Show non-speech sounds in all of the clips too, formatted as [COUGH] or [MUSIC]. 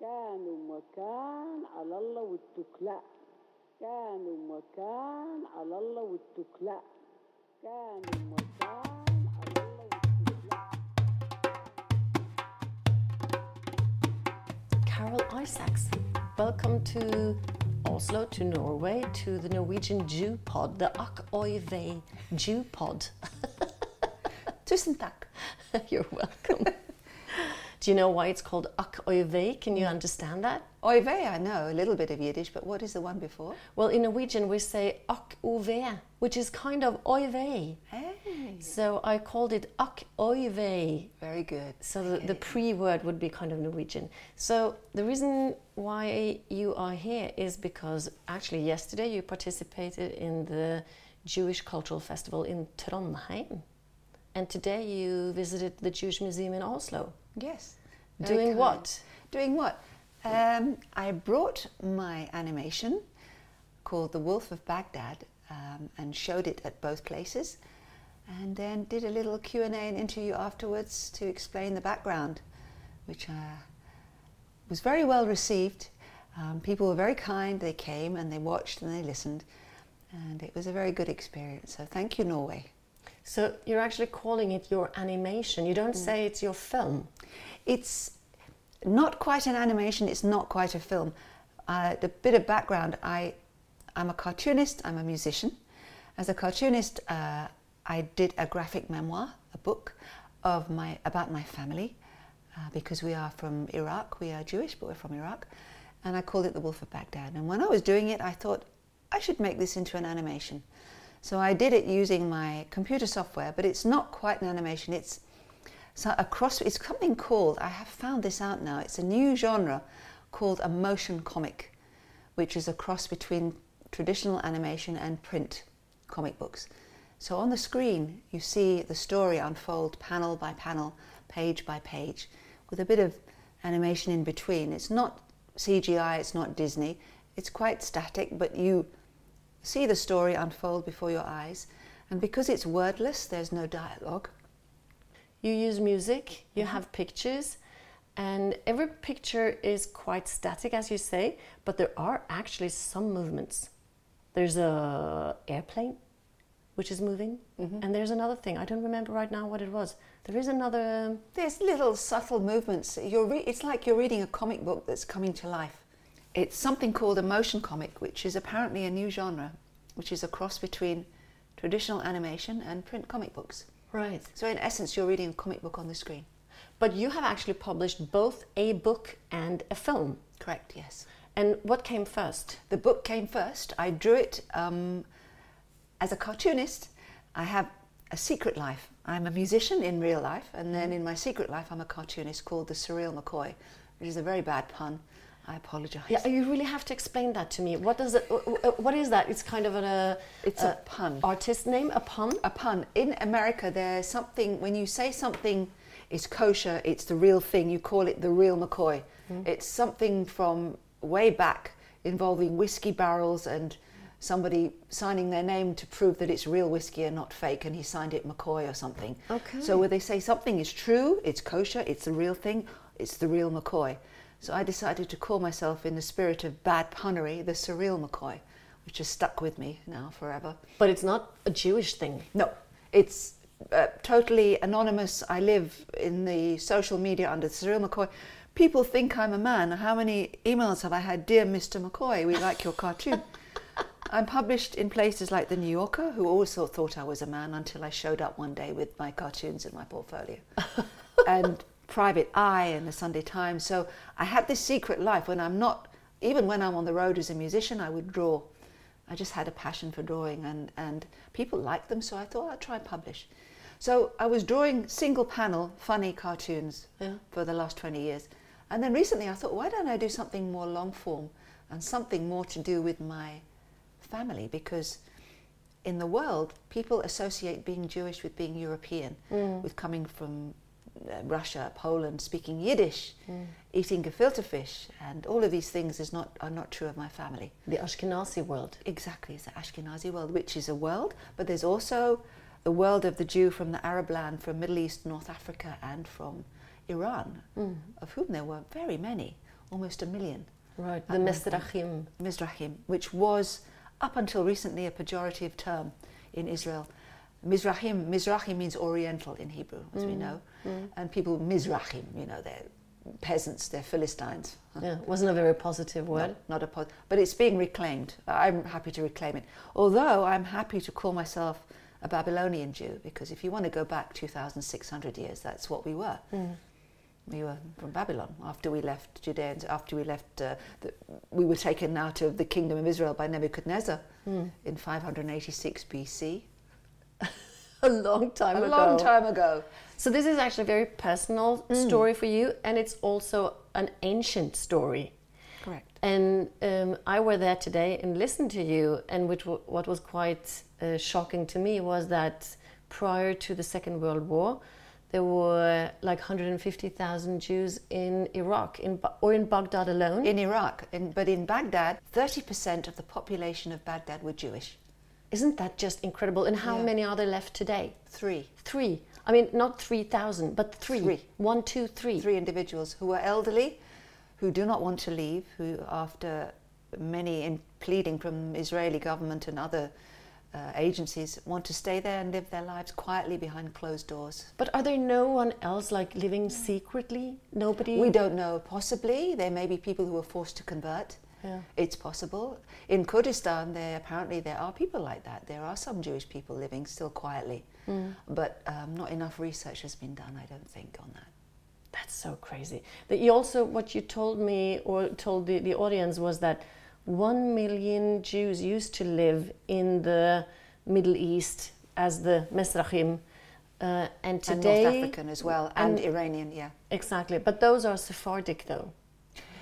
كانوا مكان على الله والتكلاء كانوا مكان على الله والتكلاء كانوا مكان Carol Isaacs, welcome to Oslo, to Norway, to the Norwegian Jew Pod, the Akk Oy Vey Jew Pod. [LAUGHS] Tusen takk. [LAUGHS] You're welcome. [LAUGHS] Do you know why it's called Akk Oy Vey? Can you mm. understand that? Oive, I know a little bit of Yiddish, but what is the one before? Well, in Norwegian we say Ak Ove, which is kind of Oi Vei. Hey. So I called it Akk Oy Vey. Very good. So the, the pre word would be kind of Norwegian. So the reason why you are here is because actually yesterday you participated in the Jewish Cultural Festival in Trondheim. And today you visited the Jewish Museum in Oslo. Yes. Doing kind. what? Doing what? Um, I brought my animation called The Wolf of Baghdad um, and showed it at both places and then did a little Q&A and interview afterwards to explain the background, which uh, was very well received. Um, people were very kind. They came and they watched and they listened and it was a very good experience. So thank you, Norway. So you're actually calling it your animation. You don't say it's your film. It's not quite an animation, it's not quite a film. Uh, the bit of background I, I'm a cartoonist, I'm a musician. As a cartoonist, uh, I did a graphic memoir, a book of my, about my family, uh, because we are from Iraq, we are Jewish, but we're from Iraq. And I called it The Wolf of Baghdad. And when I was doing it, I thought I should make this into an animation. So I did it using my computer software, but it's not quite an animation. It's so a cross. It's something called. I have found this out now. It's a new genre called a motion comic, which is a cross between traditional animation and print comic books. So on the screen, you see the story unfold panel by panel, page by page, with a bit of animation in between. It's not CGI. It's not Disney. It's quite static, but you see the story unfold before your eyes. And because it's wordless, there's no dialogue. You use music, you mm-hmm. have pictures, and every picture is quite static, as you say, but there are actually some movements. There's a airplane, which is moving, mm-hmm. and there's another thing. I don't remember right now what it was. There is another. Um, there's little subtle movements. You're re- it's like you're reading a comic book that's coming to life. It's something called a motion comic, which is apparently a new genre, which is a cross between traditional animation and print comic books. Right. So, in essence, you're reading a comic book on the screen. But you have actually published both a book and a film. Correct, yes. And what came first? The book came first. I drew it um, as a cartoonist. I have a secret life. I'm a musician in real life, and then in my secret life, I'm a cartoonist called the Surreal McCoy, which is a very bad pun. I apologize. Yeah, you really have to explain that to me. What does it? wh- What is that? It's kind of an uh, It's a pun. Artist name, a pun. a pun. In America, there's something, when you say something is kosher, it's the real thing, you call it the real McCoy. It's something from way back involving whiskey barrels and somebody signing their name to prove that it's real whiskey and not fake, and he signed it McCoy or something. Okay. So where they say something is true, it's kosher, it's the real thing, it's the real McCoy. So I decided to call myself, in the spirit of bad punnery, the surreal McCoy, which has stuck with me now forever. But it's not a Jewish thing. No, it's uh, totally anonymous. I live in the social media under Surreal McCoy. People think I'm a man. How many emails have I had? Dear Mr. McCoy, we like your cartoon. [LAUGHS] I'm published in places like The New Yorker, who also thought I was a man until I showed up one day with my cartoons in my portfolio. [LAUGHS] and Private Eye and the Sunday Times. So I had this secret life when I'm not, even when I'm on the road as a musician, I would draw. I just had a passion for drawing and, and people liked them, so I thought I'd try and publish. So I was drawing single panel, funny cartoons Yeah. for the last 20 years. And then recently I thought, why don't I do something more long form and something more to do with my family? Because in the world, people associate being Jewish with being European, mm. with coming from Uh, Russia, Poland, speaking Yiddish, hmm. eating gefilte fish, and all of these things is not, are not true of my family. The Ashkenazi world. Exactly, it's the Ashkenazi world, which is a world, but there's also the world of the Jew from the Arab land, from Middle East, North Africa, and from Iran, hmm. of whom there were very many, almost a million. Right, the one Mesrachim. Mizrahim, which was up until recently a pejorative term in Israel. Mizrahim, Mizrahi means Oriental in Hebrew, as we mm, know, mm. and people Mizrahim, you know, they're peasants, they're Philistines. Yeah, wasn't a very positive word. No, not a pod, but it's being reclaimed. I'm happy to reclaim it. Although I'm happy to call myself a Babylonian Jew, because if you want to go back 2,600 years, that's what we were. Mm. We were from Babylon after we left Judea, after we left, uh, the, we were taken out of the kingdom of Israel by Nebuchadnezzar in 586 BC. [LAUGHS] A long time A ago. long time ago. So this is actually a very personal story for you, and it's also an ancient story. Correct. And um, I were there today and listened to you, and which w- what was quite uh, shocking to me was that prior to the Second World War, there were like 150,000 Jews in Iraq, in Ba- or in Baghdad alone. In Iraq, in, but in Baghdad, 30% of the population of Baghdad were Jewish. Isn't that just incredible? And how Yeah. many are there left today? Three. Three. I mean, not 3,000, but three. Three. One, two, three. three individuals who are elderly, who do not want to leave, who, after many in pleading from Israeli government and other uh, agencies, want to stay there and live their lives quietly behind closed doors. But are there no one else like living secretly? Nobody? We don't know. Possibly there may be people who are forced to convert. Yeah. It's possible. In Kurdistan, there apparently there are people like that. There are some Jewish people living still quietly, but um, not enough research has been done. I don't think on that. That's so crazy. That you also, what you told me or told the, the audience was that one million Jews used to live in the Middle East as the Mesrachim. Uh, and today. and North African as well, and, and- Iranian, yeah. Exactly. But those are Sephardic though.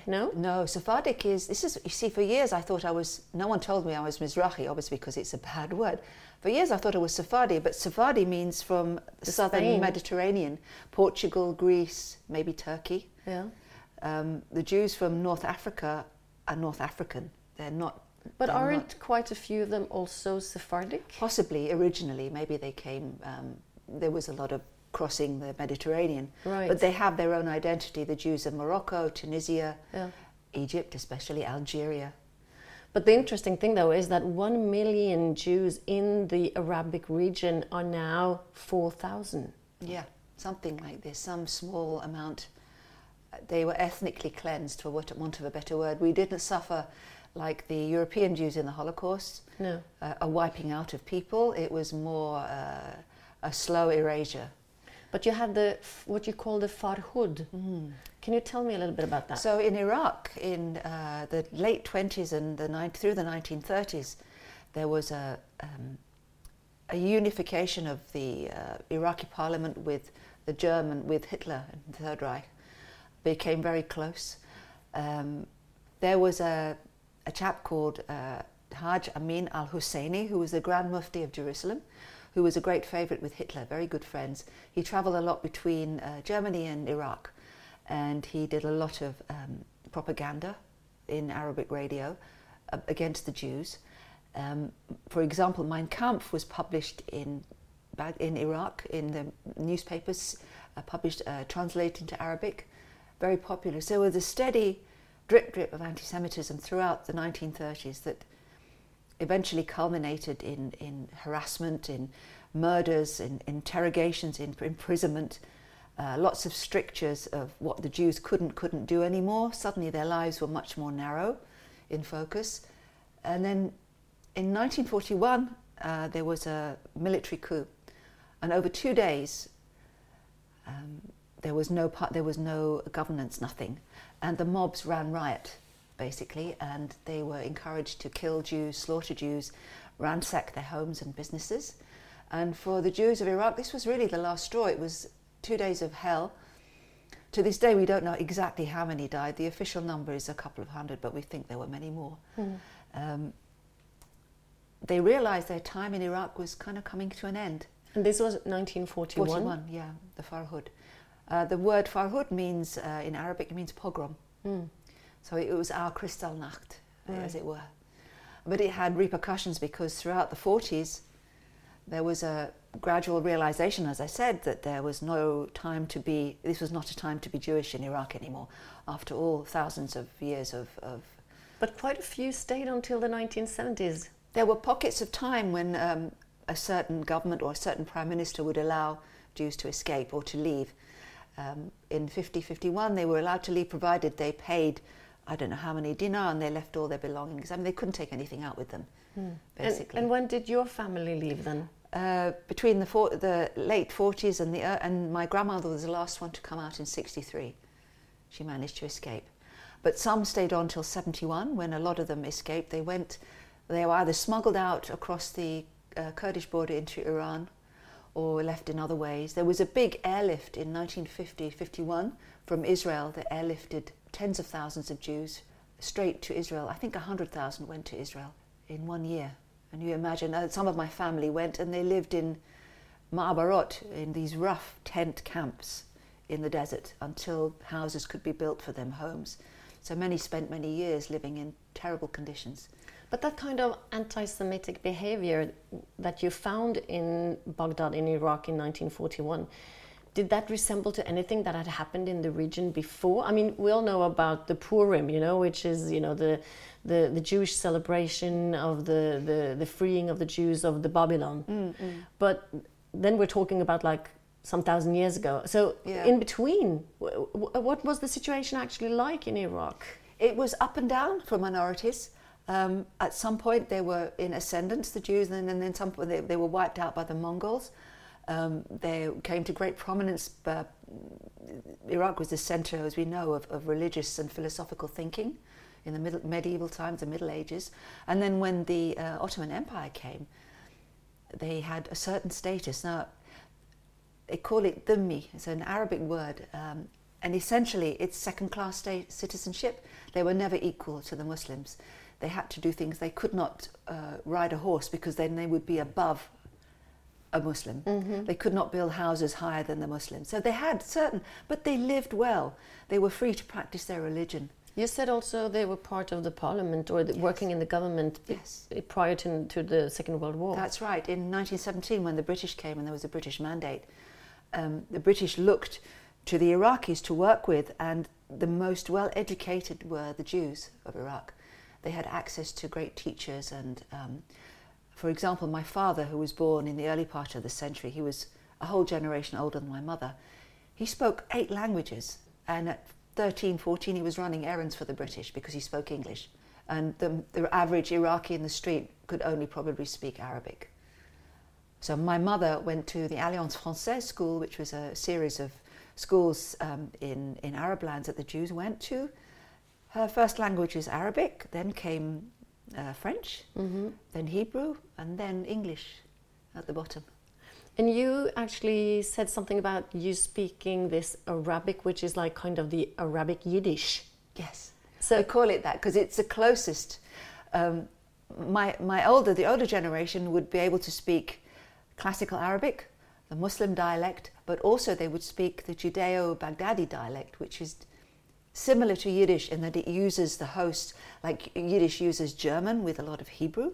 No? No, Sephardic is, this is, you see, for years I thought I was, no one told me I was Mizrahi, obviously because it's a bad word. For years I thought I was Sephardi, but Sephardi means from the southern Spain. Mediterranean, Portugal, Greece, maybe Turkey. Yeah. Um, the Jews from North Africa are North African. They're not. But aren't not- quite a few of them also Sephardic? possibly originally, maybe they came, um, there was a lot of crossing the Mediterranean. Right. But they have their own identity. The Jews of Morocco, Tunisia, Yeah. Egypt, especially Algeria. But the interesting thing, though, is that one million Jews in the Arabic region are now 4,000. Yeah, something like this, some small amount. They were ethnically cleansed, for what- want of a better word. We didn't suffer like the European Jews in the Holocaust, No. uh, a wiping out of people. It was more uh, a slow erasure. But you had the what you call the Farhud. Can you tell me a little bit about that? So in Iraq, in uh, the late 20s and the nine, through the 1930s, there was a, um, a unification of the uh, Iraqi parliament with the German, with Hitler and the Third Reich, became very close. Um, there was a, a chap called uh, Haj Amin al Husseini, who was the Grand Mufti of Jerusalem, who was a great favourite with Hitler, very good friends. He travelled a lot between uh, Germany and Iraq, and he did a lot of um, propaganda in Arabic radio uh, against the Jews. Um, for example, Mein Kampf was published in in Iraq in the newspapers, uh, published uh, translated into Arabic, very popular. So was a steady drip drip of anti-Semitism throughout the 1930s that eventually culminated in, in harassment, in murders, in interrogations, in imprisonment, uh, lots of strictures of what the Jews couldn't couldn't do anymore. Suddenly their lives were much more narrow in focus. And then in 1941, uh, there was a military coup, and over two days, um, there was no part, there was no governance, nothing, and the mobs ran riot, basically, and they were encouraged to kill Jews, slaughter Jews, ransack their homes and businesses. And for the Jews of Iraq, this was really the last straw. It was two days of hell. To this day, we don't know exactly how many died. The official number is a couple of hundred, but we think there were many more. Um, they realized their time in Iraq was kind of coming to an end. and this was 1941. 41, yeah, the Farhud. Uh, the word Farhud means, uh, in Arabic, it means pogrom. Mm. So it was our Kristallnacht, uh, as it were. But it had repercussions because throughout the 40s, there was a gradual realization, as I said, that there was no time to be, this was not a time to be Jewish in Iraq anymore, after all thousands of years of. of But quite a few stayed until the 1970s. there were pockets of time when um, a certain government or a certain prime minister would allow Jews to escape or to leave. Um, in 50 51, they were allowed to leave provided they paid, I don't know how many dinar, and they left all their belongings. I mean, they couldn't take anything out with them, And, basically. and when did your family leave then? uh, between the, four, the late 40s and the uh, and my grandmother was the last one to come out in 63 she managed to escape but some stayed on till 71 when a lot of them escaped they went they were either smuggled out across the uh, Kurdish border into Iran or left in other ways there was a big airlift in 1950-51 from Israel that airlifted tens of thousands of Jews straight to Israel I think 100,000 went to Israel in one year and you imagine uh, some of my family went and they lived in Ma'abarot, in these rough tent camps in the desert until houses could be built for them, homes. So many spent many years living in terrible conditions. But that kind of anti Semitic behavior that you found in Baghdad in Iraq in 1941, did that resemble to anything that had happened in the region before? I mean, we all know about the Purim, you know, which is, you know, the, the, the Jewish celebration of the, the, the freeing of the Jews of the Babylon. But then we're talking about like some thousand years ago. So Yeah. in between, w- w- what was the situation actually like in Iraq? It was up and down for minorities. Um, at some point, they were in ascendance, the Jews, and then, and then some point they, they were wiped out by the Mongols. Um, they came to great prominence. Uh, Iraq was the center, as we know, of, of religious and philosophical thinking in the middle, medieval times, the Middle Ages. And then when the uh, Ottoman Empire came, they had a certain status. Now, they call it dhimmi. It's an Arabic word, um, and essentially it's second-class state citizenship. They were never equal to the Muslims. They had to do things. They could not uh, ride a horse because then they would be above a Muslim. They could not build houses higher than the Muslims. So they had certain, but they lived well. They were free to practice their religion. You said also they were part of the parliament or the, working in the government Yes. prior to, to the Second World War. That's right. In 1917, when the British came and there was a British mandate, um, the British looked to the Iraqis to work with, and the most well educated were the Jews of Iraq. They had access to great teachers, and um, for example, my father, who was born in the early part of the century, he was a whole generation older than my mother. He spoke eight languages, and at 13, 14, he was running errands for the British because he spoke English. And the, the average Iraqi in the street could only probably speak Arabic. So my mother went to the Alliance Française school, which was a series of schools um, in, in Arab lands that the Jews went to. Her first language is Arabic, then came uh, French, then Hebrew, and then English at the bottom. and you actually said something about you speaking this Arabic, which is like kind of the Arabic Yiddish. Yes. So- So I call it that because it's the closest. Um, my my older the older generation would be able to speak classical Arabic, the Muslim dialect, but also they would speak the Judeo-Baghdadi dialect, which is similar to Yiddish in that it uses the host like Yiddish uses German with a lot of Hebrew.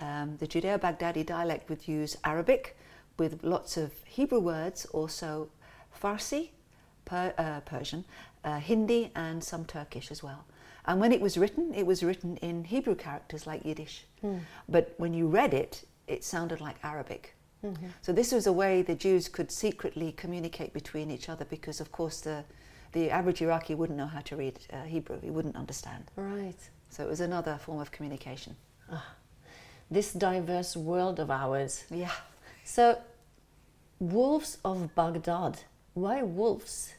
Um, the Judeo-Baghdadi dialect would use Arabic with lots of Hebrew words, also Farsi, per, uh, Persian, uh, Hindi, and some Turkish as well. And when it was written, it was written in Hebrew characters like Yiddish. But when you read it, it sounded like Arabic. So this was a way the Jews could secretly communicate between each other because, of course, the, the average Iraqi wouldn't know how to read uh, Hebrew. He wouldn't understand. Right. So it was another form of communication. This diverse world of ours. Yeah. So, Wolves of Baghdad. Why wolves?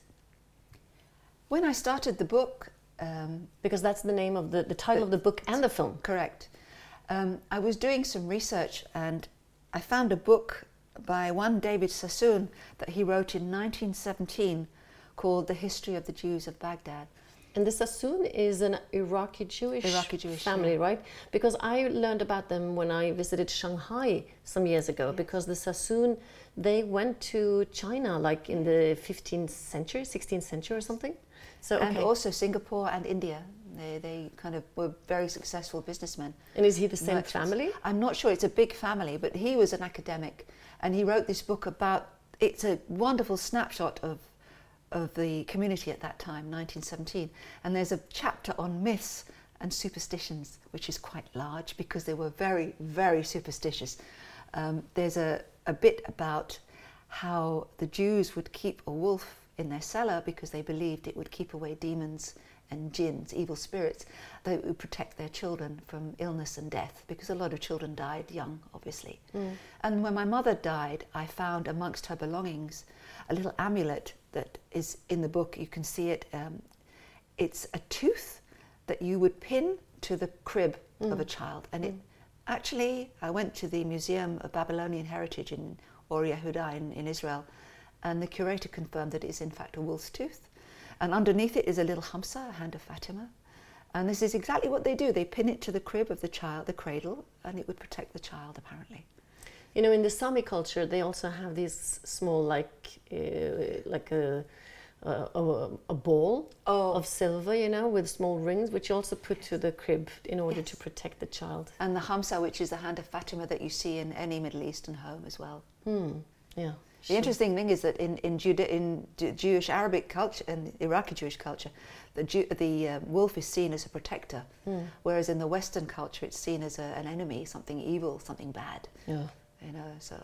When I started the book, um, Because that's the name of the, the title of the book and the film. Correct. Um, I was doing some research and I found a book by one David Sassoon that he wrote in 1917 called The History of the Jews of Baghdad. And the Sassoon is an Iraqi Jewish, Iraqi Jewish, family, yeah. right? Because I learned about them when I visited Shanghai some years ago. Because the Sassoon, they went to China like in the 15th century, 16th century or something. So okay. And also Singapore and India. They, they kind of were very successful businessmen. And is he the same merchants. family? I'm not sure. It's a big family, but he was an academic, and he wrote this book about. It's a wonderful snapshot of of the community at that time, 1917. And there's a chapter on myths and superstitions, which is quite large because they were very, very superstitious. Um, there's a, a bit about how the Jews would keep a wolf in their cellar because they believed it would keep away demons and jinns, evil spirits, that would protect their children from illness and death because a lot of children died young. Mm. And when my mother died, I found amongst her belongings a little amulet that is in the book. You can see it. Um, it's a tooth that you would pin to the crib of mm. a child. And it mm. actually, I went to the Museum of Babylonian Heritage in Or Yehuda in, in Israel, and the curator confirmed that it is in fact a wolf's tooth. And underneath it is a little hamsa, a hand of Fatima. And this is exactly what they do. They pin it to the crib of the child, the cradle, and it would protect the child, apparently. You know, in the Sami culture, they also have these small, like, uh, like a, a, a, ball Oh. of silver, you know, with small rings, which you also put to the crib in order to protect the child. And the hamsa, which is the hand of Fatima that you see in any Middle Eastern home as well. Hmm. Yeah. The interesting thing is that in in, Juda, in Jewish Arabic culture and Iraqi Jewish culture, the Jew, the uh, wolf is seen as a protector, whereas in the Western culture it's seen as a, an enemy, something evil, something bad. Yeah. You know, so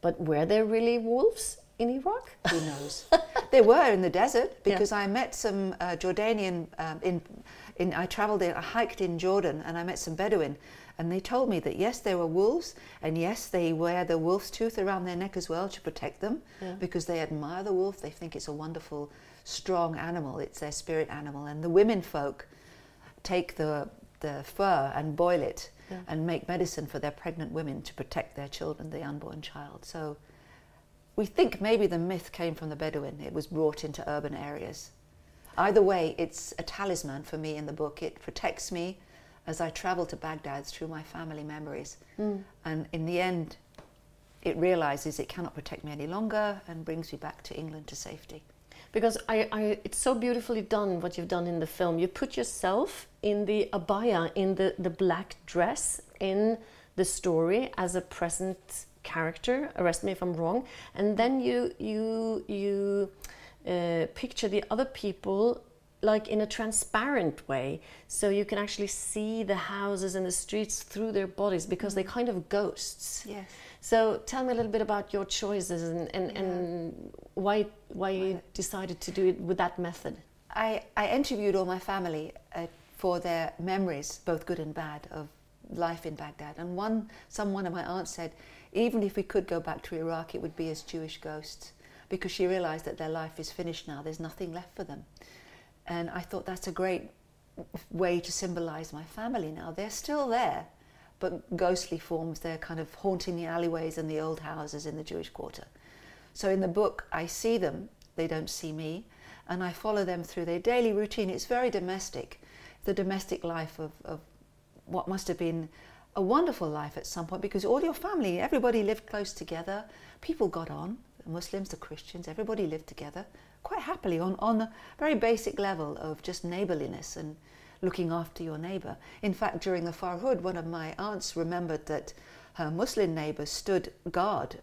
But were there really wolves in Iraq? who knows? [LAUGHS] they were in the desert because I met some uh, Jordanian um, in in I travelled in, I hiked in Jordan and I met some Bedouin. And they told me that yes, there were wolves, and yes, they wear the wolf's tooth around their neck as well to protect them Yeah. because they admire the wolf. They think it's a wonderful, strong animal. It's their spirit animal. And the women folk take the, the fur and boil it Yeah. and make medicine for their pregnant women to protect their children, the unborn child. So we think maybe the myth came from the Bedouin. It was brought into urban areas. Either way, it's a talisman for me in the book. It protects me as I travel to Baghdad through my family memories. And in the end, it realizes it cannot protect me any longer and brings me back to England to safety. Because I, I, it's so beautifully done what you've done in the film. You put yourself in the abaya, in the, the black dress, in the story as a present character. Arrest me if I'm wrong. And then you you you uh, picture the other people like in a transparent way, so you can actually see the houses and the streets through their bodies because they're kind of ghosts. Yes. So tell me a little bit about your choices and, and, and why why you decided to do it with that method. I, I interviewed all my family uh, for their memories, both good and bad, of life in Baghdad. And one, some one of my aunts said, even if we could go back to Iraq, it would be as Jewish ghosts, because she realized that their life is finished now. There's nothing left for them. And I thought that's a great way to symbolize my family now. They're still there, but ghostly forms. They're kind of haunting the alleyways and the old houses in the Jewish quarter. So in the book, I see them, they don't see me, and I follow them through their daily routine. It's very domestic, the domestic life of, of what must have been a wonderful life at some point because all your family, everybody lived close together, people got on, the Muslims, the Christians, everybody lived together quite happily on, on a very basic level of just neighborliness and looking after your neighbor. In fact, during the Farhud, one of my aunts remembered that her Muslim neighbors stood guard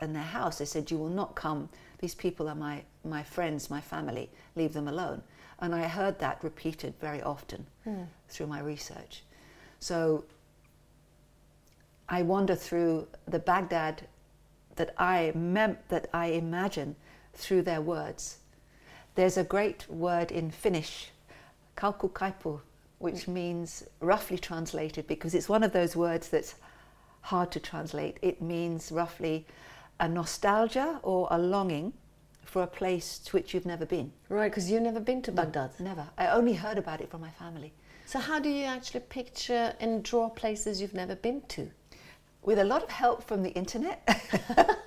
in their house. They said, You will not come. These people are my, my friends, my family. Leave them alone. And I heard that repeated very often hmm. through my research. So I wander through the Baghdad that I, mem- that I imagine through their words. There's a great word in Finnish, kaukokaipuu, which mm. means roughly translated because it's one of those words that's hard to translate. It means roughly a nostalgia or a longing for a place to which you've never been. Right, because you've never been to Baghdad. Never. I only heard about it from my family. So how do you actually picture and draw places you've never been to? With a lot of help from the internet. [LAUGHS]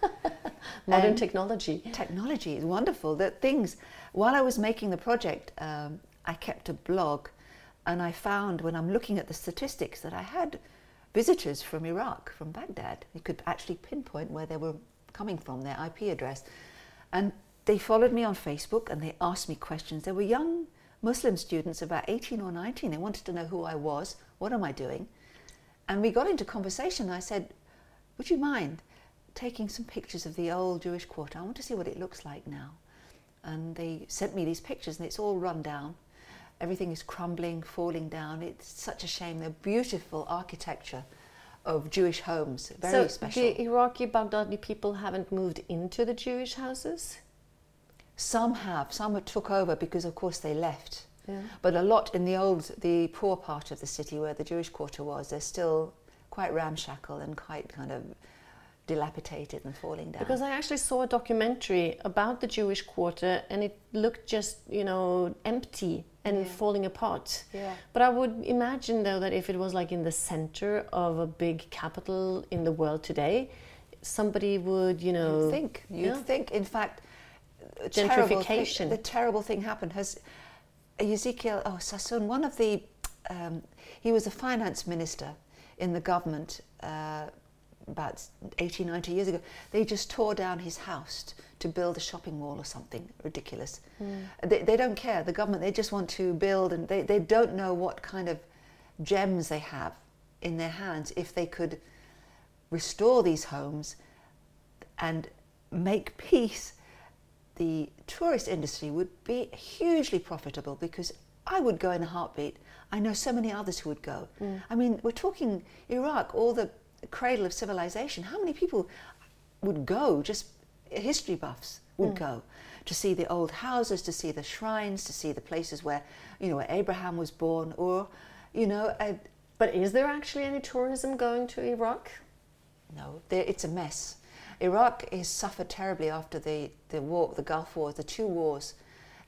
Modern And- technology. technology is wonderful. That things, while I was making the project, um, I kept a blog, and I found when I'm looking at the statistics that I had visitors from Iraq, from Baghdad. You could actually pinpoint where they were coming from, their IP address, and they followed me on Facebook and they asked me questions. They were young Muslim students, about 18 or 19. They wanted to know who I was, what am I doing? And we got into conversation. I said, Would you mind taking some pictures of the old Jewish quarter? I want to see what it looks like now. And they sent me these pictures, and it's all run down. Everything is crumbling, falling down. It's such a shame. They're beautiful architecture of Jewish homes, very so special. the Iraqi Baghdadi people haven't moved into the Jewish houses? Some have, some have took over because, of course, they left. Yeah. But a lot in the old, the poor part of the city where the Jewish quarter was, they're still quite ramshackle and quite kind of dilapidated and falling down. Because I actually saw a documentary about the Jewish quarter and it looked just, you know, empty and Yeah. falling apart. Yeah. But I would imagine though that if it was like in the center of a big capital in the world today, somebody would, you know, You'd think, you'd yeah. think. In fact, a terrible thing- Gentrification. the terrible thing happened. Has Ezekiel oh Sassoon, one of the, um, he was a finance minister in the government uh, about 80, 90 years ago. They just tore down his house to build a shopping mall or something ridiculous. They, they don't care. The government, they just want to build and they, they don't know what kind of gems they have in their hands if they could restore these homes and make peace, the tourist industry would be hugely profitable because I would go in a heartbeat. I know so many others who would go. I mean, we're talking Iraq, all the cradle of civilization. How many people would go, just history buffs would go to see the old houses, to see the shrines, to see the places where, you know, where Abraham was born, or, you know, uh, But is there actually any tourism going to Iraq? No, there- it's a mess. Iraq has suffered terribly after the, the war, the Gulf War, the two wars.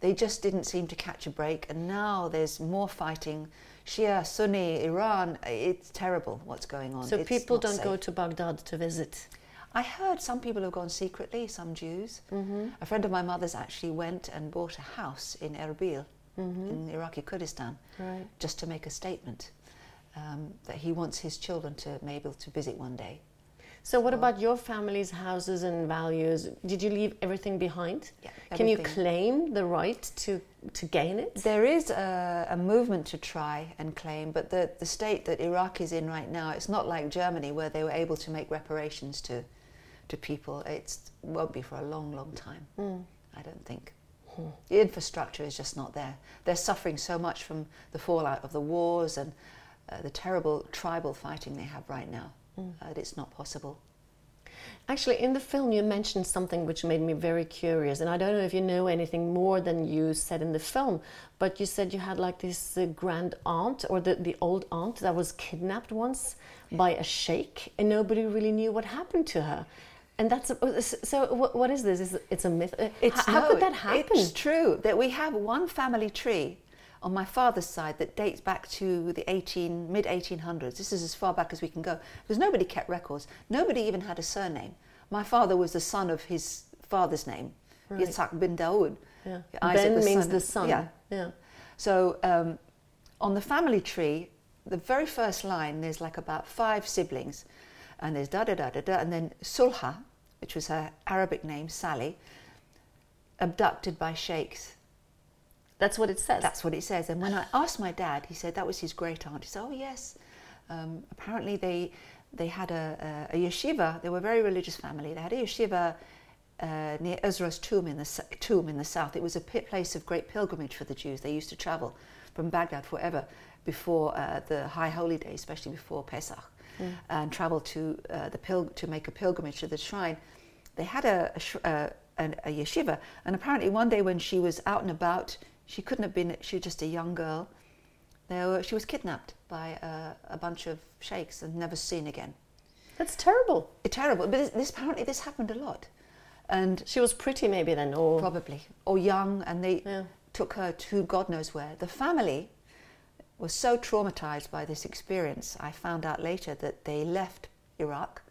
They just didn't seem to catch a break, and now there's more fighting. Shia, Sunni, Iran. It's terrible what's going on. So It's people don't go to Baghdad to visit. I heard some people have gone secretly, some Jews. A friend of my mother's actually went and bought a house in Erbil, in Iraqi Kurdistan, Right. just to make a statement um, that he wants his children to be able to visit one day. So what about your family's houses and values? Did you leave everything behind? Yeah, Can you claim the right to to gain it? There is a, a movement to try and claim, but the, the state that Iraq is in right now, it's not like Germany where they were able to make reparations to, to people. It won't be for a long, long time, I don't think. The infrastructure is just not there. They're suffering so much from the fallout of the wars and uh, the terrible tribal fighting they have right now. Uh, that it's not possible. Actually, in the film, you mentioned something which made me very curious, and I don't know if you know anything more than you said in the film, but you said you had like this uh, grand aunt or the, the old aunt that was kidnapped once by a sheikh, and nobody really knew what happened to her. And that's a, so. What, what is this? Is it- it's a myth? Uh, It's, how, how no, could that happen? It's true that we have one family tree on my father's side that dates back to the 18 mid 1800s. This is as far back as we can go because nobody kept records. Nobody even had a surname. My father was the son of his father's name, Right. Yitzhak bin Daoud. Yeah. Isaac ben the means son- the son. yeah. yeah. So um, on the family tree, the very first line, there's like about five siblings, and there's da da da da da, and then Sulha, which was her Arabic name, Sally, abducted by sheikhs. That's what it says. That's what it says. And when I asked my dad, he said that was his great aunt. He said, "Oh yes." Um, apparently, they they had a, a, a yeshiva. They were a very religious family. They had a yeshiva uh, near Ezra's tomb in the tomb in the south. It was a pi- place of great pilgrimage for the Jews. They used to travel from Baghdad forever before uh, the high holy Day, especially before Pesach, and travel to uh, the pil- to make a pilgrimage to the shrine. They had a, a, uh, a yeshiva, and apparently one day when she was out and about, she couldn't have been. She was just a young girl. They were, she was kidnapped by uh, a bunch of sheikhs and never seen again. That's terrible. Terrible. But this, this apparently this happened a lot, and She was pretty, maybe then, or probably or young, and they Yeah. took her to God knows where. The family was so traumatized by this experience. I found out later that they left Iraq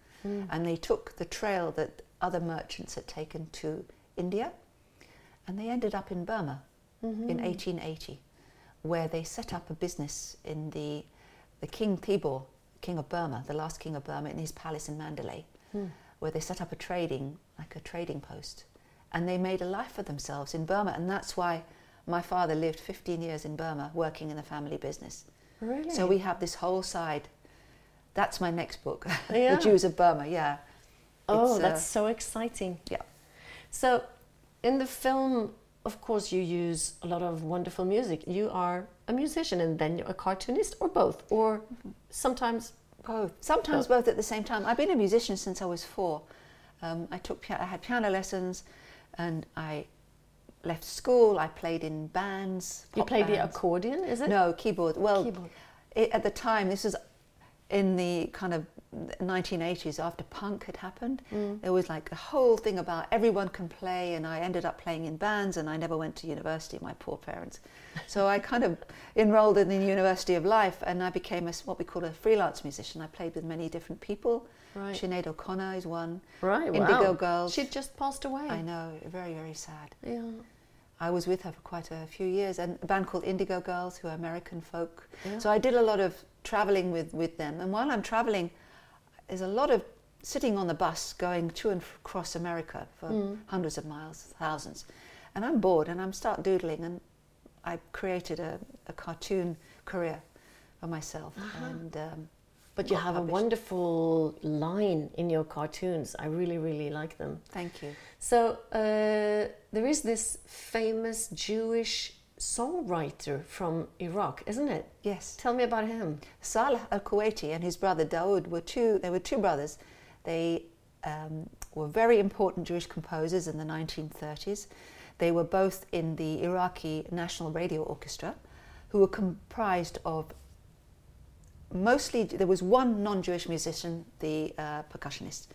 and they took the trail that other merchants had taken to India, and they ended up in Burma in 1880, where they set up a business in the the King Thibaw, King of Burma, the last King of Burma, in his palace in Mandalay, where they set up a trading like a trading post, and they made a life for themselves in Burma, and that's why My father lived 15 years in Burma working in the family business. Really? So we have this whole side. That's my next book, [LAUGHS] Yeah. The Jews of Burma. Yeah. Oh, It's, uh, that's so exciting. yeah. So, in the film, of course, you use a lot of wonderful music. You are a musician and then you're a cartoonist, or both, or sometimes. Both. Sometimes Both. both at the same time. I've been a musician since I was four. Um, I took I had piano lessons, and I left school. I played in bands. You played play the accordion, is it? No keyboard. Well, Keyboard. It, at the time, this was in the kind of 1980s after punk had happened. Mm. There was like a whole thing about everyone can play, and I ended up playing in bands, and I never went to university. My poor parents. [LAUGHS] So I kind of enrolled in the University of Life, and I became a, what we call a freelance musician. I played with many different people. Right. Sinead O'Connor is one. Right, Indigo wow. Girls. She just passed away. I know, very very sad. Yeah. I was with her for quite a few years, and a band called Indigo Girls, who are American folk. Yeah. So I did a lot of traveling with, with them. And while I'm traveling, there's a lot of sitting on the bus going to and across America for Mm. hundreds of miles, thousands. And I'm bored and I'm start doodling, and I created a, a cartoon career for myself. And um, But you have a wonderful line in your cartoons. I really, really like them. Thank you. So uh, there is this famous Jewish songwriter from Iraq, isn't it? Yes. Tell me about him. Saleh Al Kuwaiti and his brother Daoud were two. They were two brothers. They um, were very important Jewish composers in the 1930s. They were both in the Iraqi National Radio Orchestra, who were comprised of mostly. There was one non-Jewish musician, the uh, percussionist,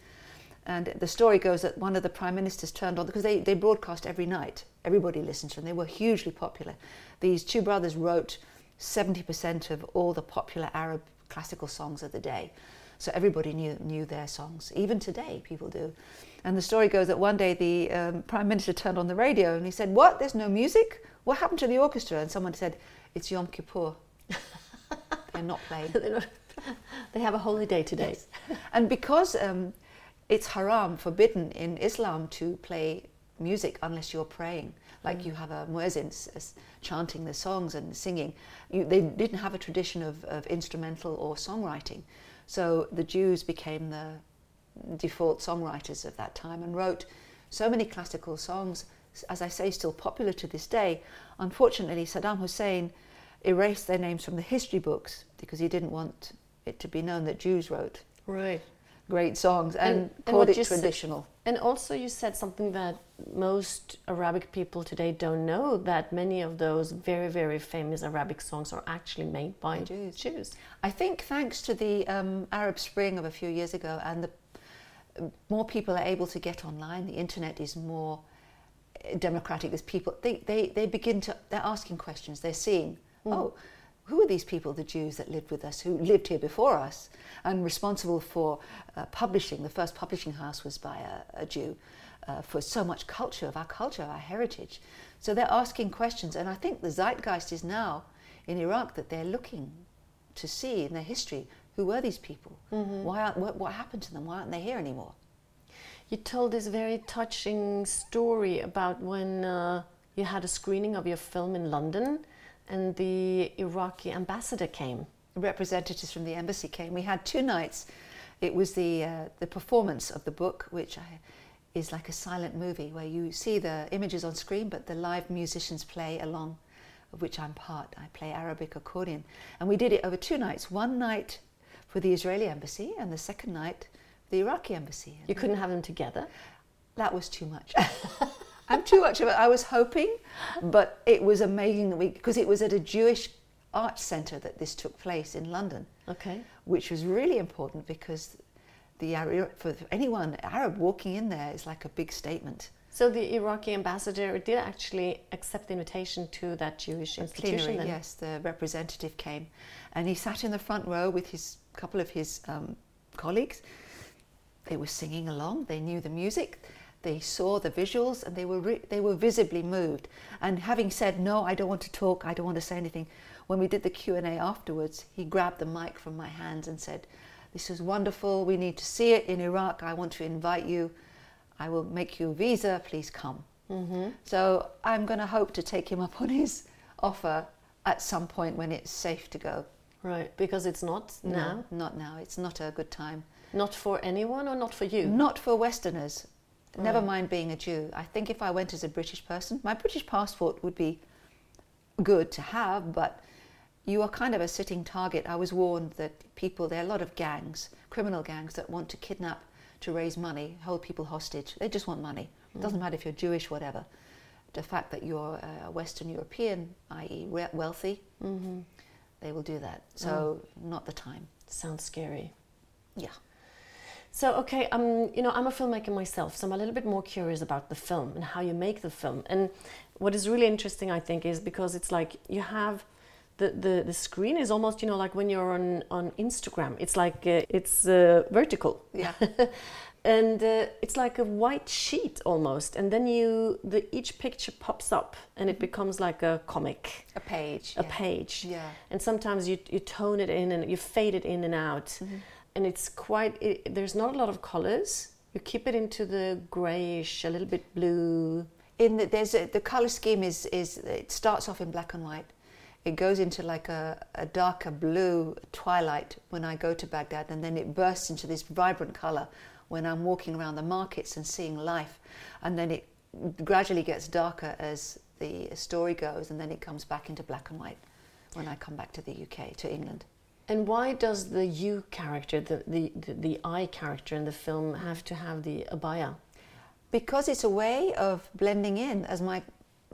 and the story goes that one of the prime ministers turned on because they, they broadcast every night. Everybody listened to them. They were hugely popular. These two brothers wrote 70% of all the popular Arab classical songs of the day. So everybody knew, knew their songs. Even today, people do. And the story goes that one day the um, prime minister turned on the radio and he said, What? There's no music? What happened to the orchestra? And someone said, It's Yom Kippur. [LAUGHS] They're not playing. They're not- they have a holiday today. And because um, it's haram, forbidden in Islam to play music unless you're praying, like you mm. have a muezzin s- uh, s- chanting the songs and singing, you, they didn't have a tradition of, of instrumental or songwriting. So the Jews became the default songwriters of that time and wrote so many classical songs, as I say, still popular to this day. Unfortunately, Saddam Hussein erased their names from the history books because he didn't want it to be known that Jews wrote Right. Great songs and, And- and called what it you said- traditional. And also, you said something that most Arabic people today don't know that many of those very, very famous Arabic songs are actually made by Jews. Jews. I think thanks to the um, Arab Spring of a few years ago, and the more people are able to get online, the internet is more eh, democratic. There's people they, they, they begin to they're asking questions. They're seeing oh. Who are these people, the Jews that lived with us, who lived here before us, and responsible for uh, publishing? The first publishing house was by a, a Jew, uh, for so much culture of our culture, our heritage. So they're asking questions, and I think the zeitgeist is now in Iraq that they're looking to see in their history who were these people, why aren't, what, what happened to them, why aren't they here anymore? You told this very touching story about when uh, you had a screening of your film in London and the Iraqi ambassador came. representatives from the embassy came. We had two nights. It was the uh, the performance of the book, which I, is like a silent movie where you see the images on screen, but the live musicians play along, of which I'm part. I play Arabic accordion, and we did it over two nights. One night for the Israeli embassy, and the second night for the Iraqi embassy. You couldn't have them together. that was too much. [LAUGHS] I'm too much of it. I was hoping, but it was amazing that we because it was at a Jewish art centre that this took place in London, Okay. which was really important because the for anyone Arab walking in there is like a big statement. So the Iraqi ambassador did actually accept the invitation to that Jewish institution. Plenary, then. yes, the representative came, and he sat in the front row with his couple of his um, colleagues. They were singing along. They knew the music. They saw the visuals, and they were re- they were visibly moved. And having said no, I don't want to talk. I don't want to say anything. When we did the Q and A afterwards, he grabbed the mic from my hands and said, "This is wonderful. We need to see it in Iraq. I want to invite you. I will make you a visa. Please come." Mm-hmm. So I'm going to hope to take him up on his offer at some point when it's safe to go. Right, because it's not now. No, not now. It's not a good time. Not for anyone or not for you? Not for Westerners. Never mind being a Jew. I think if I went as a British person, my British passport would be good to have, but you are kind of a sitting target. I was warned that people, there are a lot of gangs, criminal gangs, that want to kidnap to raise money, hold people hostage. They just want money. It doesn't matter if you're Jewish, whatever. The fact that you're a Western European, i.e., we- wealthy, mm-hmm. they will do that. So, hmm. not the time. Sounds scary. Yeah. So okay, um, you know, I'm a filmmaker myself, so I'm a little bit more curious about the film and how you make the film. And what is really interesting, I think, is because it's like you have the the, the screen is almost, you know, like when you're on on Instagram. It's like uh, it's uh, vertical. Yeah. [LAUGHS] and uh, it's like a white sheet almost and then you the each picture pops up and it becomes like a comic A page. a yeah. page Yeah. and sometimes you, you tone it in and you fade it in and out Mm-hmm. And it's quite it, there's not a lot of colors. You keep it into the grayish a little bit blue. In the, there's a, the color scheme is is it starts off in black and white. It goes into like a, a darker blue twilight when i go to baghdad and then it bursts into this vibrant color when i'm walking around the markets and seeing life. And then it gradually gets darker as the story goes and then it comes back into black and white when i come back to the uk to england and why does the you character the, the, the, the i character in the film have to have the abaya because it's a way of blending in as my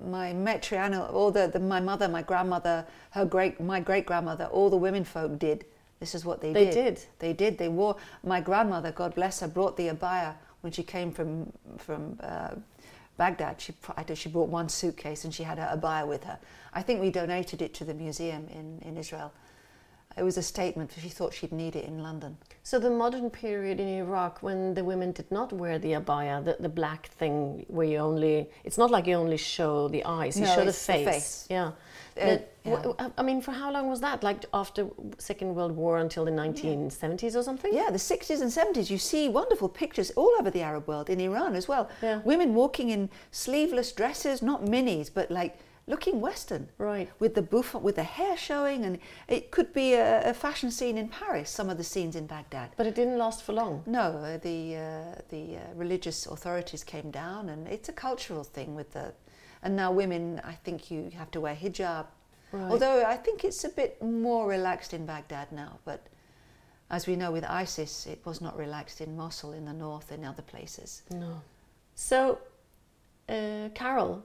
my matriarchal all the, the my mother my grandmother her great my great grandmother all the women folk did this is what they, They did They did? they did they wore my grandmother god bless her brought the abaya when she came from from uh, Baghdad, she, she brought one suitcase and she had her abaya with her. I think we donated it to the museum in, in Israel. It was a statement, she thought she'd need it in London. So the modern period in Iraq, when the women did not wear the abaya, the, the black thing, where you only—it's not like you only show the eyes; you No, show the it's the face. face. Yeah. Uh, yeah. I mean, for how long was that? Like after Second World War until the 1970s or something? Yeah, the 60s and 70s, you see wonderful pictures all over the Arab world, in Iran as well. Yeah. Women walking in sleeveless dresses, not minis, but like looking Western. Right. With the bouff- with the hair showing, and it could be a, a fashion scene in Paris, some of the scenes in Baghdad. But it didn't last for long. No, uh, the, uh, the uh, religious authorities came down, and it's a cultural thing with the. And now women, I think you have to wear hijab. Right. Although I think it's a bit more relaxed in Baghdad now, but as we know with ISIS, it was not relaxed in Mosul in the north and other places. No. So, uh, Carol,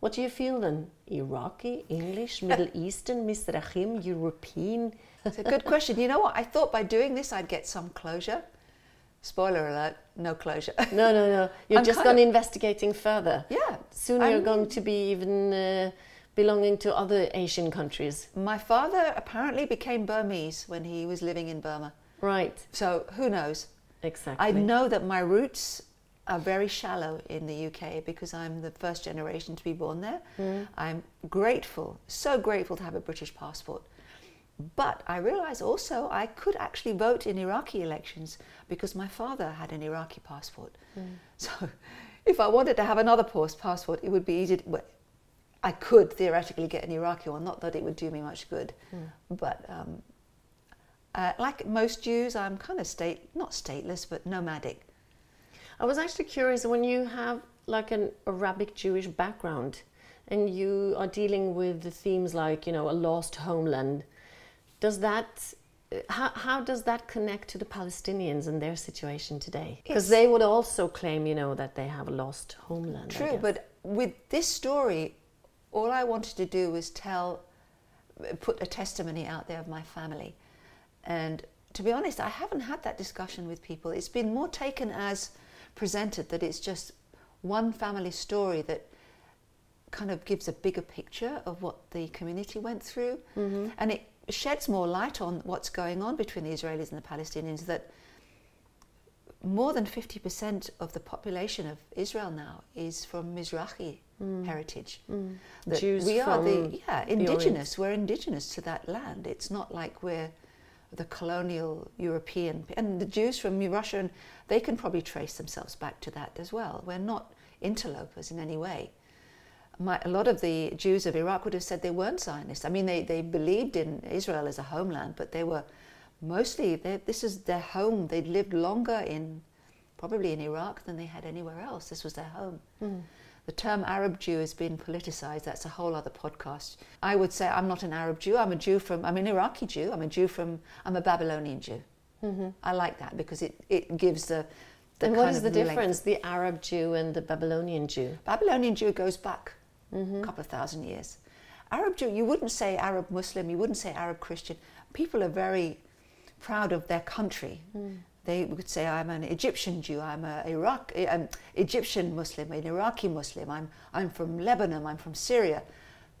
what do you feel then? Iraqi, English, [LAUGHS] Middle Eastern, Mizrahim, European? It's a good question. You know what? I thought by doing this I'd get some closure. Spoiler alert, no closure. No, no, no. [LAUGHS] You're I'm just gone of- investigating further. yeah. Soon I you're going to be even uh, belonging to other Asian countries. My father apparently became Burmese when he was living in Burma. Right, So who knows? exactly. I know that my roots are very shallow in the UK because I'm the first generation to be born there. I'm grateful, so grateful to have a British passport. But I realize also I could actually vote in Iraqi elections because my father had an Iraqi passport. So [LAUGHS] if I wanted to have another passport, it would be easy. To, well, I could theoretically get an Iraqi one, not that it would do me much good. But um, uh, like most Jews, I'm kind of state, not stateless, but nomadic. I was actually curious when you have like an Arabic Jewish background and you are dealing with the themes like, you know, a lost homeland. Does that uh, how, how does that connect to the Palestinians and their situation today? Because they would also claim, you know, that they have a lost homeland. True, but with this story, all I wanted to do was tell, put a testimony out there of my family. And to be honest, I haven't had that discussion with people. It's been more taken as presented that it's just one family story that kind of gives a bigger picture of what the community went through. Mm-hmm. And it sheds more light on what's going on between the Israelis and the Palestinians that more than 50% of the population of Israel now is from Mizrahi hmm. heritage. Hmm. That Jews we are from the yeah indigenous. we're indigenous to that land. It's not like we're the colonial European and the Jews from Russia and they can probably trace themselves back to that as well. We're not interlopers in any way. My, a lot of the Jews of Iraq would have said they weren't Zionists. I mean, they, they believed in Israel as a homeland, but they were mostly, they, this is their home. They'd lived longer in, probably in Iraq than they had anywhere else. This was their home. Hmm. The term Arab Jew has been politicized. That's a whole other podcast. I would say I'm not an Arab Jew. I'm a Jew from, I'm an Iraqi Jew. I'm a Jew from, I'm a Babylonian Jew. Mm-hmm. I like that because it, it gives the, the and what kind is of the length. difference, the Arab Jew and the Babylonian Jew? Babylonian Jew goes back a couple of thousand years. Arab Jew, you wouldn't say Arab Muslim, you wouldn't say Arab Christian. People are very proud of their country. They would say, I'm an Egyptian Jew, I'm an Iraq, um, Egyptian Muslim, an Iraqi Muslim, I'm, I'm from Lebanon, I'm from Syria.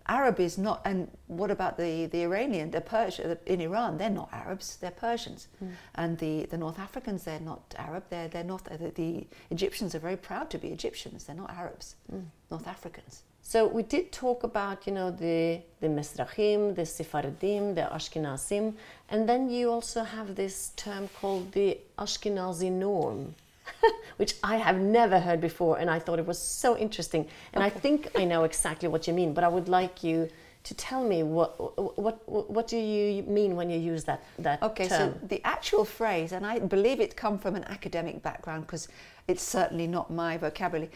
Arab is not, and what about the, the Iranian, the Persian, uh, in Iran, they're not Arabs, they're Persians. Hmm. And the, the North Africans, they're not Arab, they're, they're North, uh, the, the Egyptians are very proud to be Egyptians, they're not Arabs, hmm. North Africans. So we did talk about, you know, the the Mizrahim, the Sephardim, the Ashkenazim, and then you also have this term called the Ashkenazi norm, [LAUGHS] which I have never heard before, and I thought it was so interesting. And I think I know exactly what you mean, but I would like you to tell me what what what do you mean when you use that that Okay, term? so the actual phrase, and I believe it come from an academic background because it's certainly not my vocabulary,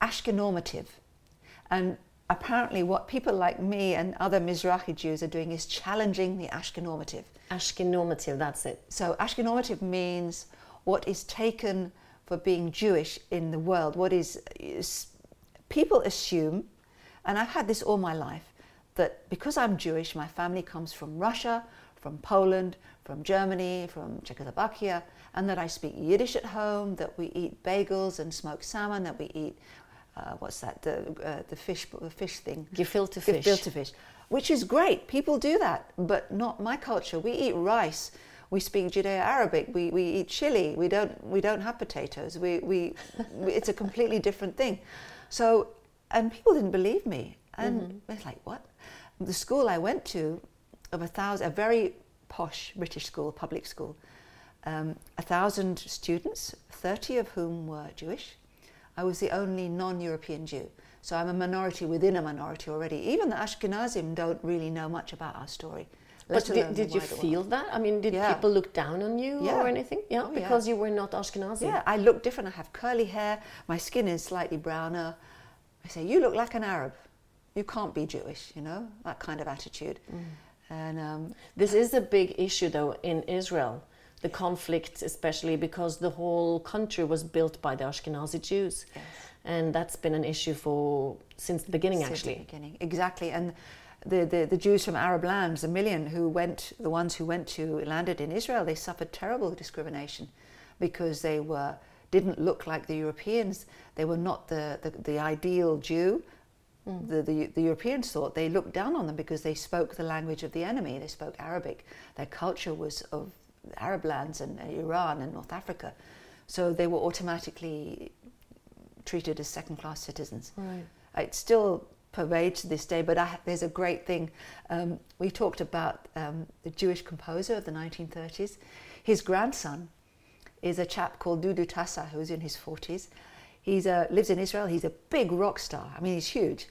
Ashkenormative. And apparently what people like me and other Mizrahi Jews are doing is challenging the Ashkenormative. Ashkenormative, that's it. So Ashkenormative means what is taken for being Jewish in the world. What is, is people assume, and I've had this all my life, that because I'm Jewish, my family comes from Russia, from Poland, from Germany, from Czechoslovakia, and that I speak Yiddish at home, that we eat bagels and smoked salmon, that we eat uh, what's that the uh, the fish the fish thing Gefilte fish. gefilte fish, which is great. People do that, but not my culture. We eat rice. We speak Judeo-Arabic. We, we eat chili. We don't we don't have potatoes. We, we we it's a completely different thing. So and people didn't believe me, and they're like, what? The school I went to, of a thousand, a very posh British school, public school, um, a thousand students, thirty of whom were Jewish. I was the only non-European Jew. So I'm a minority within a minority already. Even the Ashkenazim don't really know much about our story. But did, did you feel that? I mean, did Yeah. people look down on you Yeah. or anything? Yeah, Oh, because you were not Ashkenazi. Yeah, I look different. I have curly hair. My skin is slightly browner. I say, you look like an Arab. You can't be Jewish, you know, that kind of attitude. Mm. And um, This is a big issue, though, in Israel. The conflict, especially because the whole country was built by the Ashkenazi Jews, Yes. and that's been an issue for since the beginning, since the actually. beginning, exactly. And the, the, the Jews from Arab lands, a million who went, the ones who went to landed in Israel, they suffered terrible discrimination because they were didn't look like the Europeans. They were not the, the, the ideal Jew. The, the, the Europeans thought they looked down on them because they spoke the language of the enemy. They spoke Arabic. Their culture was of Arab lands and uh, Iran and North Africa. So they were automatically treated as second class citizens. Right. It still pervades to this day, but I, there's a great thing. Um, we talked about um, the Jewish composer of the 1930s. His grandson is a chap called Dudu Tassa, who's in his 40s. He lives in Israel. He's a big rock star. I mean, he's huge.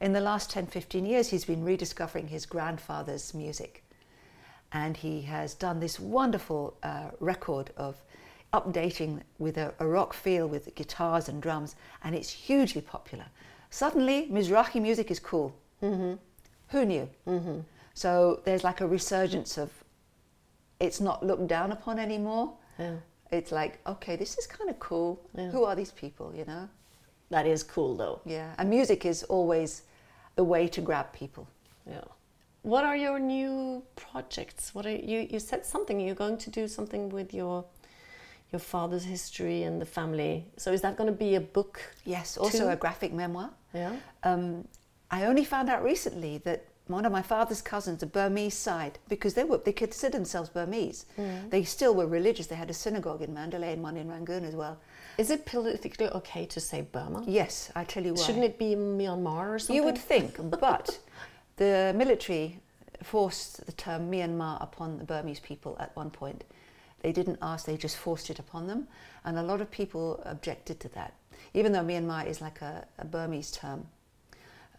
In the last 10, 15 years, he's been rediscovering his grandfather's music. And he has done this wonderful uh, record of updating with a, a rock feel with guitars and drums, and it's hugely popular. Suddenly, Mizrahi music is cool. Mm-hmm. Who knew? Mm-hmm. So there's like a resurgence of it's not looked down upon anymore. Yeah. It's like, okay, this is kind of cool. Yeah. Who are these people, you know? That is cool, though. Yeah. And music is always the way to grab people. Yeah. What are your new projects? What are you? You said something. You're going to do something with your your father's history and the family. So is that going to be a book? Yes, also Two? a graphic memoir. Yeah. Um, I only found out recently that one of my father's cousins, the Burmese side, because they were they considered themselves Burmese. They still were religious. They had a synagogue in Mandalay and one in Rangoon as well. Is it politically okay to say Burma? Yes, I tell you why. Shouldn't it be Myanmar or something? You would think, but [LAUGHS] the military forced the term Myanmar upon the Burmese people at one point. They didn't ask, they just forced it upon them, and a lot of people objected to that. even though Myanmar is like a, a Burmese term.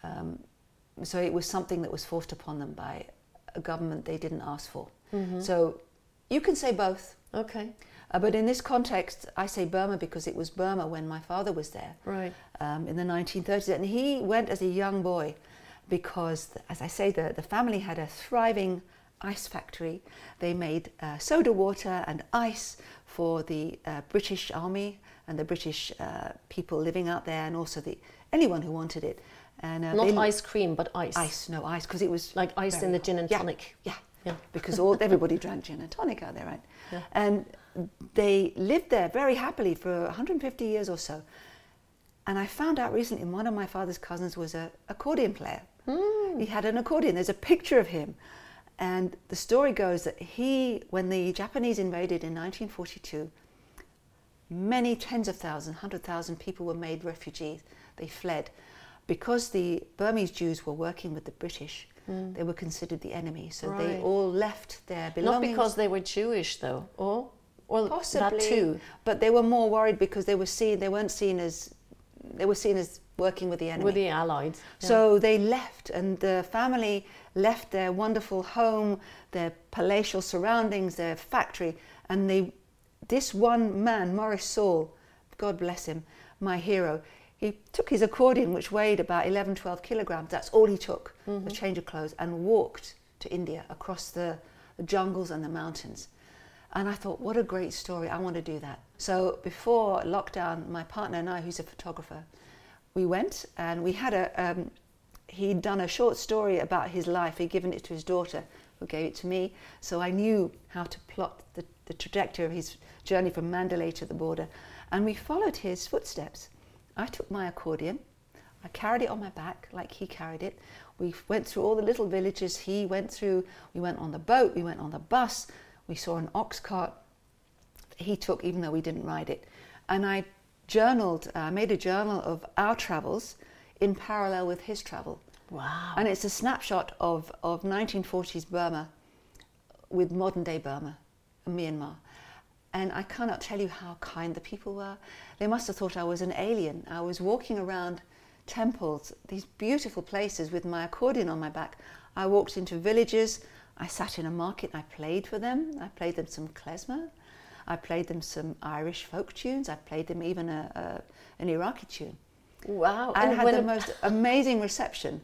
Um, so it was something that was forced upon them by a government they didn't ask for. So you can say both. Okay. Uh, but in this context, I say Burma because it was Burma when my father was there Right. um, in the 1930s. And he went as a young boy because, as I say, the, the family had a thriving ice factory. They made uh, soda water and ice for the uh, British Army and the British uh, people living out there, and also the anyone who wanted it. And uh, Not ice cream, but ice. ice, no ice, because it was Like ice in the gin and tonic. Yeah, Yeah. because all everybody drank gin and tonic out there, right? Yeah. And they lived there very happily for 150 years or so. And I found out recently one of my father's cousins was a accordion player. Hmm. He had an accordion. There's a picture of him. And the story goes that he, when the Japanese invaded in 1942, many tens of thousands, hundred thousand people were made refugees. They fled. Because the Burmese Jews were working with the British, they were considered the enemy. So they Hmm. All left their belongings. Not because they were Jewish, though, or or Possibly, that too. but they were more worried because they were seen. They weren't seen as they were seen as working with the enemy. With the Allies. Yeah. So they left, and the family left their wonderful home, their palatial surroundings, their factory, and they. This one man, Maurice Saul, God bless him, my hero. He took his accordion, which weighed about 11, 12 kilograms. That's all he took, a mm-hmm. change of clothes, and walked to India across the, the jungles and the mountains. And I thought, what a great story. I want to do that. So before lockdown, my partner and I, who's a photographer, we went and we had a. Um, he'd done a short story about his life. He'd given it to his daughter, who gave it to me. So I knew how to plot the, the trajectory of his journey from Mandalay to the border. And we followed his footsteps. I took my accordion. I carried it on my back like he carried it. We went through all the little villages he went through. We went on the boat, we went on the bus, we saw an ox cart he took, even though we didn't ride it. And I journaled, I made a journal of our travels in parallel with his travel. wow. And it's a snapshot of, of 1940s Burma with modern day Burma, Myanmar. And I cannot tell you how kind the people were. They must have thought I was an alien. I was walking around temples, these beautiful places with my accordion on my back. I walked into villages. I sat in a market. I played for them. I played them some klezmer. I played them some Irish folk tunes. I played them even a, a, an Iraqi tune wow. and And had the most [LAUGHS] amazing reception.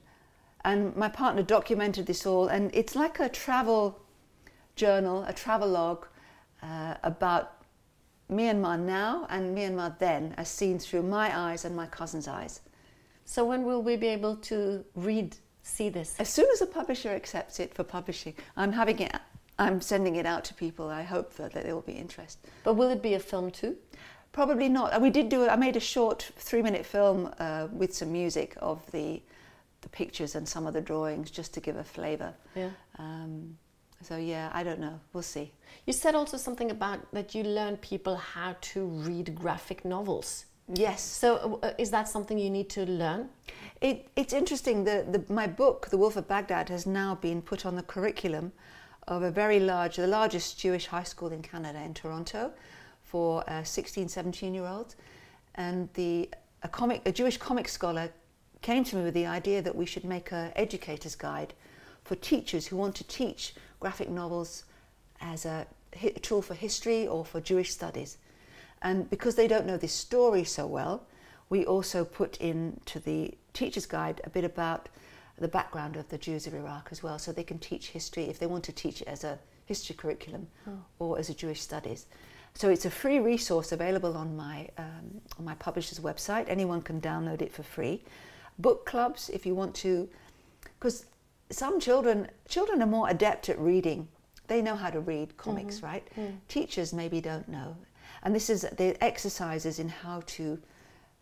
And my partner documented this all, and it's like a travel journal, a travelogue uh, about Myanmar now and Myanmar then, as seen through my eyes and my cousin's eyes. So when will we be able to read, see this? As soon as a publisher accepts it for publishing, I'm having it. I'm sending it out to people. I hope that there will be interest. But will it be a film too? Probably not. Uh, We did do. I made a short three-minute film uh, with some music of the the pictures and some of the drawings, just to give a flavour. Yeah. Um, so yeah, I don't know. We'll see. You said also something about that you learn people how to read graphic novels. Yes. So uh, is that something you need to learn? It, it's interesting. The, the, my book, The Wolf of Baghdad, has now been put on the curriculum of a very large, the largest Jewish high school in Canada, in Toronto, for uh, 16, 17 year olds. And the, a, comic, a Jewish comic scholar came to me with the idea that we should make an educator's guide for teachers who want to teach graphic novels as a hi- tool for history or for Jewish studies. And because they don't know this story so well, we also put into the teacher's guide a bit about the background of the Jews of Iraq as well, so they can teach history if they want to teach it as a history curriculum or as a Jewish studies. So it's a free resource available on my um, on my publisher's website. Anyone can download it for free. Book clubs, if you want to, because some children children are more adept at reading. They know how to read comics, right? Teachers maybe don't know, and this is the exercises in how to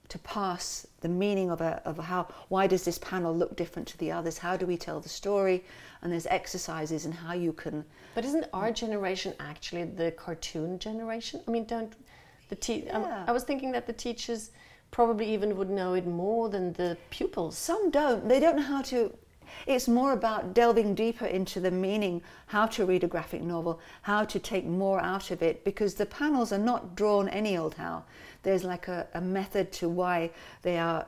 to pass the meaning of a of how why does this panel look different to the others? How do we tell the story? And there's exercises and how you can But isn't our generation actually the cartoon generation? I mean, don't the te- um, Yeah. I was thinking that the teachers probably even would know it more than the pupils. Some don't. They don't know how to. It's more about delving deeper into the meaning, how to read a graphic novel, how to take more out of it, because the panels are not drawn any old how. There's like a, a method to why they are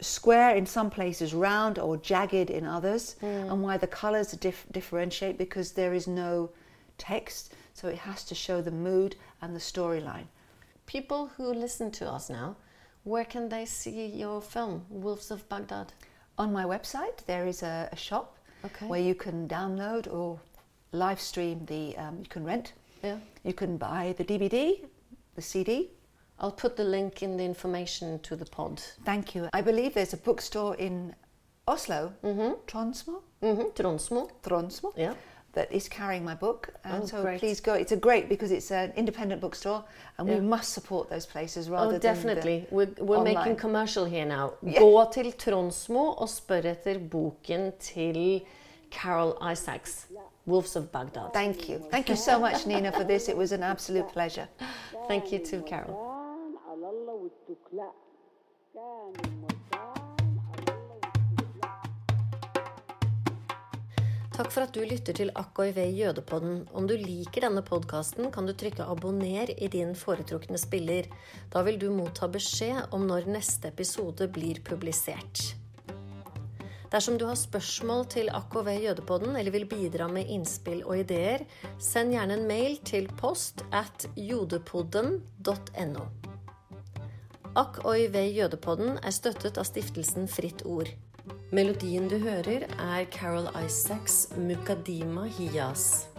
square in some places, round or jagged in others, hmm. and why the colours dif- differentiate because there is no text, so it has to show the mood and the storyline. People who listen to us now, where can they see your film, Wolves of Baghdad? On my website, there is a, a shop Okay. where you can download or live stream the, um, you can rent, Yeah. you can buy the DVD, the CD. I'll put the link in the information to the pod. Thank you. I believe there's a bookstore in Oslo, Mm-hmm. Tronsmo, Mm-hmm. Tronsmo. Tronsmo, Yeah. That is carrying my book. And Oh, so great. please go. It's a great because it's an independent bookstore and Yeah. we must support those places oh, rather Oh, than definitely. We're, we're online. making commercial here now. Yeah. Gå til Tronsmo og spør etter boken til Carol Isaacs, Wolves of Baghdad. Thank you. Thank you so much, Nina, for this. It was an absolute pleasure. Thank you too, Carol. Takk for at du lytter til AKIV Jødepodden. Om du liker denne podkasten, kan du trykke 'abonner' i din foretrukne spiller. Da vil du motta beskjed om når neste episode blir publisert. Dersom du har spørsmål til AKV Jødepodden eller vil bidra med innspill og ideer, send gjerne en mail til post at jodepodden.no. AKV Jødepodden er støttet av stiftelsen Fritt Ord. Melodien du hører, er Carol Isaacs 'Mukadima Hiyas'.